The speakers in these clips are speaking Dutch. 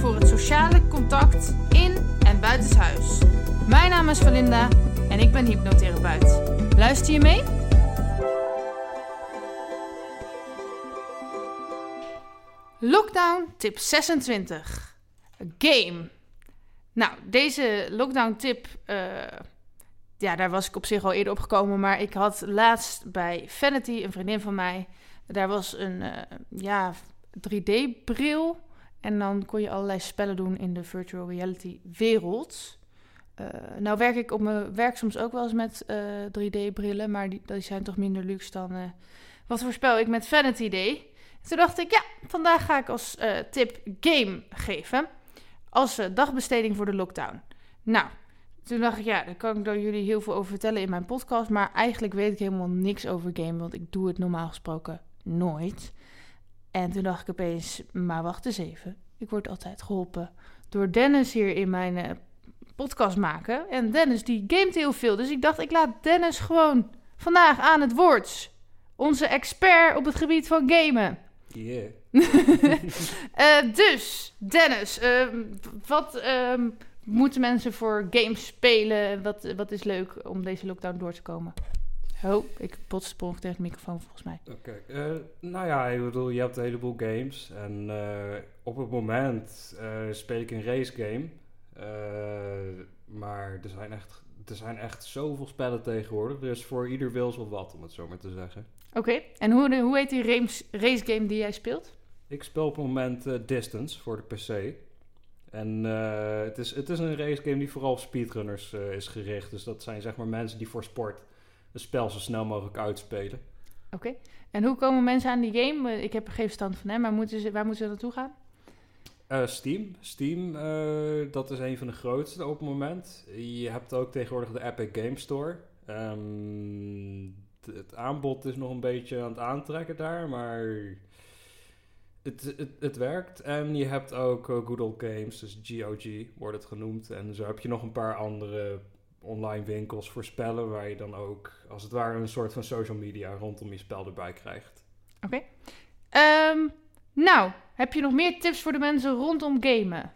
voor het sociale contact in en buitenshuis. Mijn naam is Valinda en ik ben hypnotherapeut. Luister je mee? Lockdown tip 26. Game. Nou, deze lockdown tip, eh, ja, daar was ik op zich al eerder op gekomen. Maar ik had laatst bij Vanity, een vriendin van mij, daar was een eh, ja, 3D-bril. En dan kon je allerlei spellen doen in de virtual reality wereld. Uh, nou werk ik op mijn werk soms ook wel eens met 3D-brillen, maar die, zijn toch minder luxe dan wat voor spel ik met Vanity deed. Toen dacht ik, ja, vandaag ga ik als tip game geven als dagbesteding voor de lockdown. Nou, toen dacht ik, ja, daar kan ik door jullie heel veel over vertellen in mijn podcast. Maar eigenlijk weet ik helemaal niks over game, want ik doe het normaal gesproken nooit. En toen dacht ik opeens, maar wacht eens even. Ik word altijd geholpen door Dennis hier in mijn uh, podcast maken. En Dennis die gamet heel veel. Dus ik dacht, ik laat Dennis gewoon vandaag aan het woord. Onze expert op het gebied van gamen. Yeah. uh, dus, Dennis, uh, wat uh, moeten mensen voor games spelen? Wat, wat is leuk om deze lockdown door te komen? Oh, ik botste tegen de microfoon volgens mij. Oké, okay. nou ja, ik bedoel, je hebt een heleboel games. En op het moment speel ik een race game. maar er zijn, echt, er zijn echt zoveel spellen tegenwoordig. Er is voor ieder wils wel wat, om het zo maar te zeggen. Oké, okay. en hoe, hoe heet die race, race game die jij speelt? Ik speel op het moment Distance voor de PC. En het, is, het is een race game die vooral op speedrunners is gericht. Dus dat zijn zeg maar mensen die voor sport het spel zo snel mogelijk uitspelen. Oké, okay. en hoe komen mensen aan die game? Ik heb er geen verstand van, hè? maar moeten ze, waar moeten ze naartoe gaan? Steam. Steam, dat is een van de grootste op het moment. Je hebt ook tegenwoordig de Epic Game Store. Um, het aanbod is nog een beetje aan het aantrekken daar, maar het, het, het werkt. En je hebt ook uh, Good Old Games, dus GOG wordt het genoemd. En zo heb je nog een paar andere online winkels voor spellen, waar je dan ook als het ware een soort van social media rondom je spel erbij krijgt. Oké. Okay. Um, nou, heb je nog meer tips voor de mensen rondom gamen?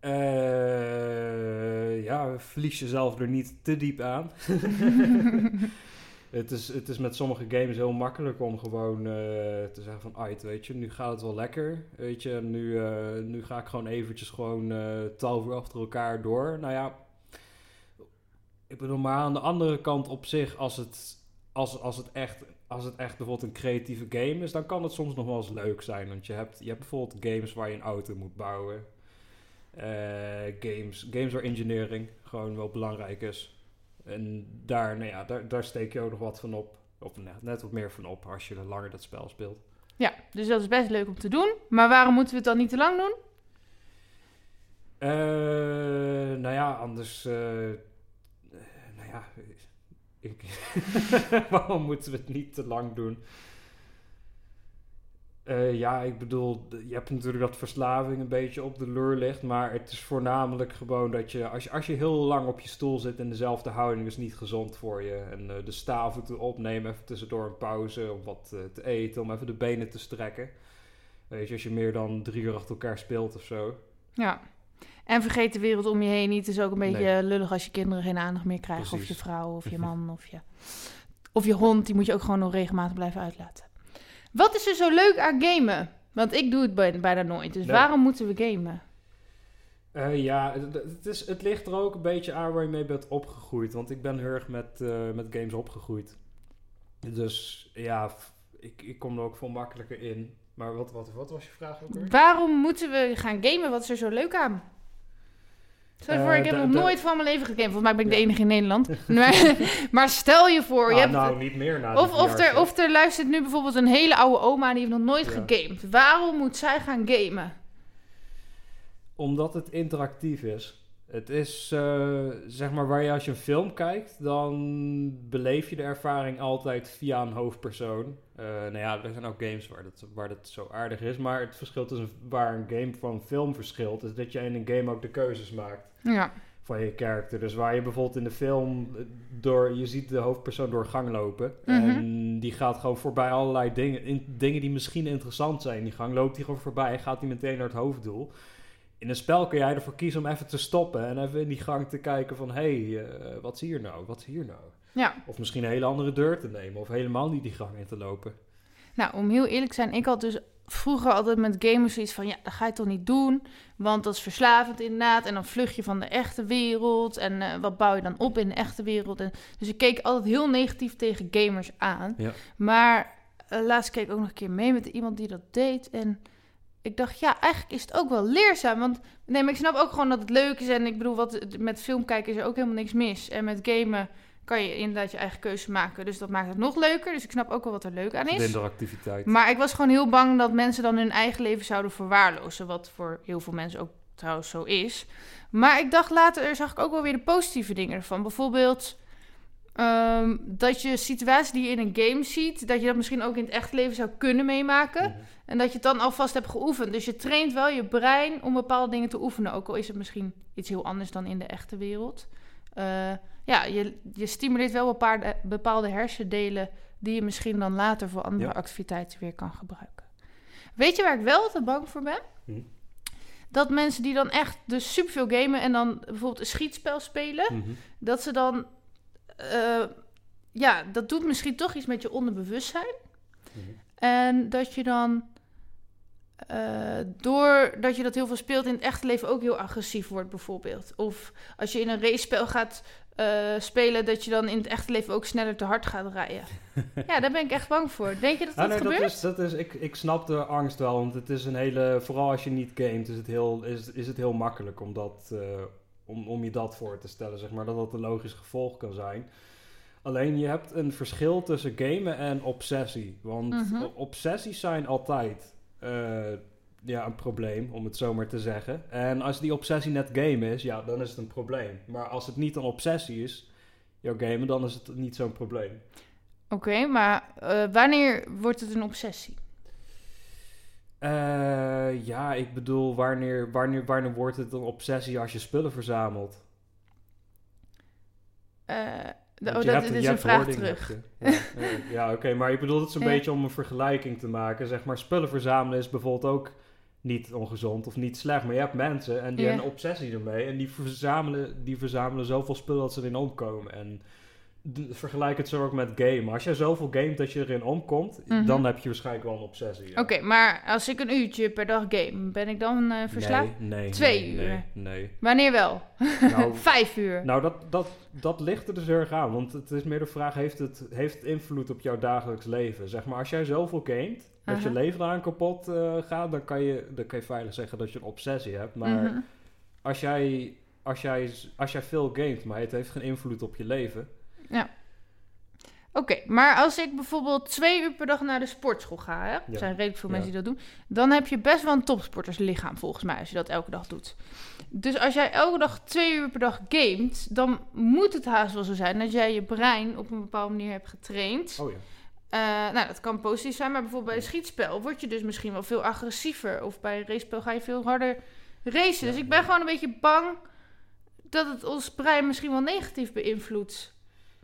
Uh, ja, verlies jezelf er niet te diep aan. het, is, het is met sommige games heel makkelijk om gewoon uh, te zeggen van... Ait, weet je, nu gaat het wel lekker. Weet je, nu, uh, nu ga ik gewoon eventjes gewoon twaalf uur achter elkaar door. Nou ja, ik bedoel, maar aan de andere kant op zich... als het, als, als het echt als het echt bijvoorbeeld een creatieve game is, dan kan het soms nog wel eens leuk zijn. Want je hebt, je hebt bijvoorbeeld games waar je een auto moet bouwen. Games, games waar engineering gewoon wel belangrijk is. En daar, nou ja, daar, daar steek je ook nog wat van op. Of net, net wat meer van op als je langer dat spel speelt. Ja, dus dat is best leuk om te doen. Maar waarom moeten we het dan niet te lang doen? Uh, nou ja, anders. Uh, nou ja, ik, waarom moeten we het niet te lang doen? Uh, ja, ik bedoel, je hebt natuurlijk dat verslaving een beetje op de lur ligt. Maar het is voornamelijk gewoon dat je als, je, als je heel lang op je stoel zit in dezelfde houding, is niet gezond voor je. En uh, de staaf opnemen, even tussendoor een pauze om wat uh, te eten, om even de benen te strekken. Weet je, als je meer dan drie uur achter elkaar speelt of zo. Ja. En vergeet de wereld om je heen niet. Het is ook een beetje nee. lullig als je kinderen geen aandacht meer krijgen. Precies. Of je vrouw, of je man, of je, of je hond. Die moet je ook gewoon nog regelmatig blijven uitlaten. Wat is er zo leuk aan gamen? Want ik doe het bijna nooit. Dus nee. waarom moeten we gamen? Uh, ja, het, is, het ligt er ook een beetje aan waar je mee bent opgegroeid. Want ik ben heel erg met, uh, met games opgegroeid. Dus ja, ik, ik kom er ook veel makkelijker in. Maar wat, wat, wat was je vraag ook weer? Waarom moeten we gaan gamen? Wat is er zo leuk aan? Stel je voor, ik heb nog nooit van mijn leven gegamed. Volgens mij ben ik de enige in Nederland. maar, maar, stel je voor... Ah, je hebt, nou, niet meer na of, of, er, of er luistert nu bijvoorbeeld een hele oude oma... die heeft nog nooit gegamed. Waarom moet zij gaan gamen? omdat het interactief is. Het is, eh, zeg maar, waar je als je een film kijkt, dan beleef je de ervaring altijd via een hoofdpersoon. Eh nou ja, er zijn ook games waar dat, waar dat zo aardig is. Maar het verschil tussen waar een game van film verschilt, is dat je in een game ook de keuzes maakt Ja. van je karakter. Dus waar je bijvoorbeeld in de film eh, door, je ziet de hoofdpersoon door gang lopen. Mhm. En die gaat gewoon voorbij allerlei dingen, in, dingen die misschien interessant zijn. Die gang loopt hij gewoon voorbij, gaat hij meteen naar het hoofddoel. In een spel kun jij ervoor kiezen om even te stoppen en even in die gang te kijken van... hé, hey, eh, wat is hier nou? Wat is hier nou? Ja. Of misschien een hele andere deur te nemen of helemaal niet die gang in te lopen. Nou, om heel eerlijk te zijn, ik had dus vroeger altijd met gamers zoiets van... ja, dat ga je toch niet doen, want dat is verslavend inderdaad. En dan vlucht je van de echte wereld en eh, wat bouw je dan op in de echte wereld. En, dus ik keek altijd heel negatief tegen gamers aan. Ja. Maar eh, laatst keek ik ook nog een keer mee met iemand die dat deed. En ik dacht, ja, eigenlijk is het ook wel leerzaam. Want nee, maar ik snap ook gewoon dat het leuk is. En ik bedoel, wat, met film kijken is er ook helemaal niks mis. En met gamen kan je inderdaad je eigen keuze maken. Dus dat maakt het nog leuker. Dus ik snap ook wel wat er leuk aan is. interactiviteit. Maar ik was gewoon heel bang dat mensen dan hun eigen leven zouden verwaarlozen. Wat voor heel veel mensen ook trouwens zo is. Maar ik dacht later, zag ik ook wel weer de positieve dingen ervan. Bijvoorbeeld ehm, dat je situaties die je in een game ziet, dat je dat misschien ook in het echt leven zou kunnen meemaken. Mhm. En dat je het dan alvast hebt geoefend. Dus je traint wel je brein om bepaalde dingen te oefenen. Ook al is het misschien iets heel anders dan in de echte wereld. Eh, ja, je, je stimuleert wel bepaalde, bepaalde hersendelen die je misschien dan later voor andere Ja. activiteiten weer kan gebruiken. Weet je waar ik wel te bang voor ben? Hm. Dat mensen die dan echt dus superveel gamen en dan bijvoorbeeld een schietspel spelen, Mhm. dat ze dan, eh, ja, dat doet misschien toch iets met je onderbewustzijn. Mhm. En dat je dan, eh doordat je dat heel veel speelt in het echte leven, ook heel agressief wordt, bijvoorbeeld. Of als je in een racespel gaat eh, spelen, dat je dan in het echte leven ook sneller te hard gaat rijden. ja, daar ben ik echt bang voor. Denk je dat Ah, dat nee, gebeurt? dat is, dat is, ik, ik snap de angst wel, want het is een hele, vooral als je niet gamet, is het heel, is, is het heel makkelijk om, dat, eh, om, om je dat voor te stellen, zeg maar, dat dat een logisch gevolg kan zijn. Alleen je hebt een verschil tussen gamen en obsessie, want Mhm. obsessies zijn altijd eh, ja, een probleem, om het zo maar te zeggen. En als die obsessie net game is, ja, dan is het een probleem. Maar als het niet een obsessie is, jouw gamen, dan is het niet zo'n probleem. Oké, maar eh, wanneer wordt het een obsessie? Eh, ja, ik bedoel, wanneer, wanneer, wanneer wordt het een obsessie als je spullen verzamelt? Want oh, dat hebt- is een vraag terug. Ja, ja oké, maar ik bedoel het is een Ja. beetje om een vergelijking te maken. Zeg maar, spullen verzamelen is bijvoorbeeld ook niet ongezond of niet slecht. Maar je hebt mensen en die hebben een obsessie ermee. En die verzamelen, die verzamelen zoveel spullen dat ze erin omkomen. En vergelijk het zo ook met gamen. Als jij zoveel gamet dat je erin omkomt, Mhm. dan heb je waarschijnlijk wel een obsessie. ja. Oké, maar als ik een uurtje per dag game, ben ik dan eh verslaafd? Nee, nee. Twee nee, uur. Nee, nee. Wanneer wel? Nou, Vijf uur. Nou, dat, dat, dat ligt er dus heel erg aan. Want het is meer de vraag, heeft het, heeft het invloed op jouw dagelijks leven? Zeg maar, als jij zoveel gamet, dat je leven eraan kapot eh, gaat, dan kan, je, dan kan je veilig zeggen dat je een obsessie hebt. Maar Mhm. als, jij, als, jij, als jij veel gamet, maar het heeft geen invloed op je leven... Oké, maar als ik bijvoorbeeld twee uur per dag naar de sportschool ga, hè? er Ja. zijn redelijk veel Ja. mensen die dat doen, dan heb je best wel een topsporterslichaam volgens mij als je dat elke dag doet. Dus als jij elke dag twee uur per dag gamet, dan moet het haast wel zo zijn dat jij je brein op een bepaalde manier hebt getraind. Oh ja. Eh, nou, dat kan positief zijn, maar bijvoorbeeld bij een schietspel word je dus misschien wel veel agressiever. Of bij een racespel ga je veel harder racen. Ja, dus ik ben ja. gewoon een beetje bang dat het ons brein misschien wel negatief beïnvloedt.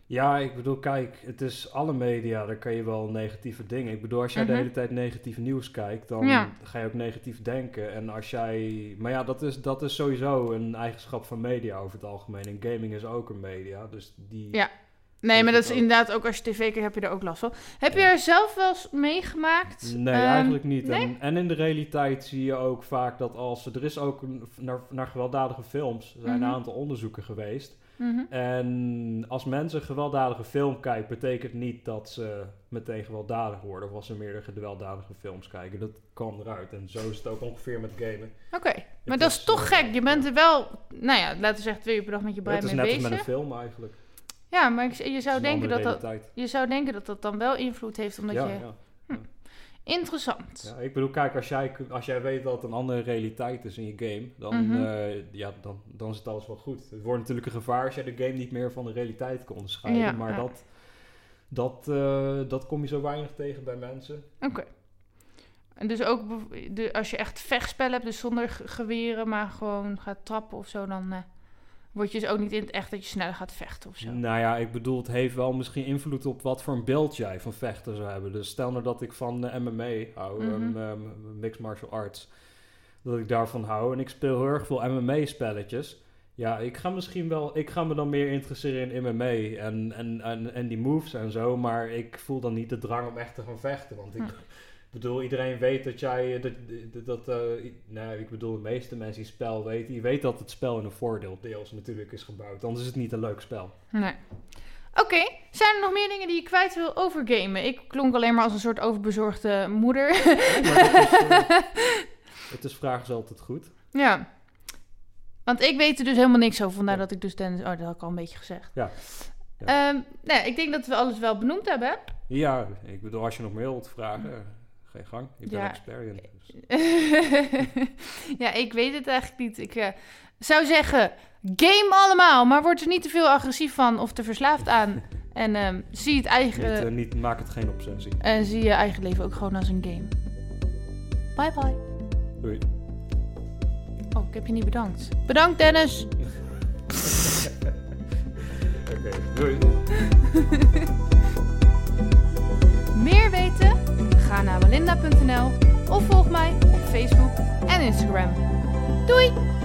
Ja, ik bedoel, kijk, het is alle media, daar kan je wel negatieve dingen. Ik bedoel, als jij Mhm. de hele tijd negatief nieuws kijkt, dan Ja. ga je ook negatief denken. En als jij... Maar ja, dat is, dat is sowieso een eigenschap van media over het algemeen. En gaming is ook een media, dus die... Ja. Nee, maar dat is ook. inderdaad ook als je tv kijkt, heb je er ook last van. Heb je er zelf wel eens meegemaakt? Nee, Ehm, eigenlijk niet. nee? En, en in de realiteit zie je ook vaak dat als... Er is ook een, naar, naar gewelddadige films, er zijn Mhm. een aantal onderzoeken geweest. mhm. En als mensen een gewelddadige film kijken, betekent niet dat ze meteen gewelddadig worden. Of als ze meerdere gewelddadige films kijken. Dat kwam eruit. En zo is het ook ongeveer met gamen. Oké, maar dat is toch eh, gek. Je bent er wel, nou ja, laten we zeggen twee uur per dag met je brein het is mee net als bezig. met een film eigenlijk. Ja, maar ik, je, zou denken dat dat, je zou denken dat dat dan wel invloed heeft, omdat ja, je... ja. Interessant. Ja, ik bedoel, kijk, als jij, als jij weet dat het een andere realiteit is in je game, dan, Mhm. eh, ja, dan, dan is het alles wel goed. Het wordt natuurlijk een gevaar als jij de game niet meer van de realiteit kan onderscheiden. Ja, maar ja. dat, dat, eh, dat kom je zo weinig tegen bij mensen. Oké. En dus ook de, als je echt vechtspel hebt, dus zonder geweren, maar gewoon gaat trappen of zo, dan eh, word je dus ook niet in het echt dat je sneller gaat vechten of zo. Nou ja, ik bedoel, het heeft wel misschien invloed op wat voor een beeld jij van vechten zou hebben. Dus stel nou dat ik van eh, MMA hou, ehm, Mixed Martial Arts, dat ik daarvan hou. En ik speel heel erg veel MMA-spelletjes. Ja, ik ga misschien wel, ik ga me dan meer interesseren in MMA en, en, en, en die moves en zo. Maar ik voel dan niet de drang om echt te gaan vechten. Want ik Hm. Bedoel, iedereen weet dat jij, dat, dat, dat eh, nou, ik bedoel, de meeste mensen die het spel weten, die weten dat het spel in een voordeel deels natuurlijk is gebouwd. Anders is het niet een leuk spel. Nee. Oké, zijn er nog meer dingen die je kwijt wil over gamen? Ik klonk alleen maar als een soort overbezorgde moeder. Nee, maar dat is, eh, het is vragen is altijd goed. ja. Want ik weet er dus helemaal niks over, vandaar dat ik dus Dennis... Oh, dat had ik al een beetje gezegd. Ja. Ja. Ehm, nou, ik denk dat we alles wel benoemd hebben. Ja, ik bedoel, als je nog meer wilt vragen, gang. Ik ben Ja. expert in. Dus. ja, ik weet het eigenlijk niet. Ik eh, zou zeggen, game allemaal, maar word er niet te veel agressief van of te verslaafd aan. En ehm, zie, het eigen, Niet, eh, niet, maak het geen obsessie. en zie je eigen leven ook gewoon als een game. Bye bye. Doei. Oh, ik heb je niet bedankt. Bedankt Dennis. Oké, doei. Ga naar walinda.nl of volg mij op Facebook en Instagram. Doei!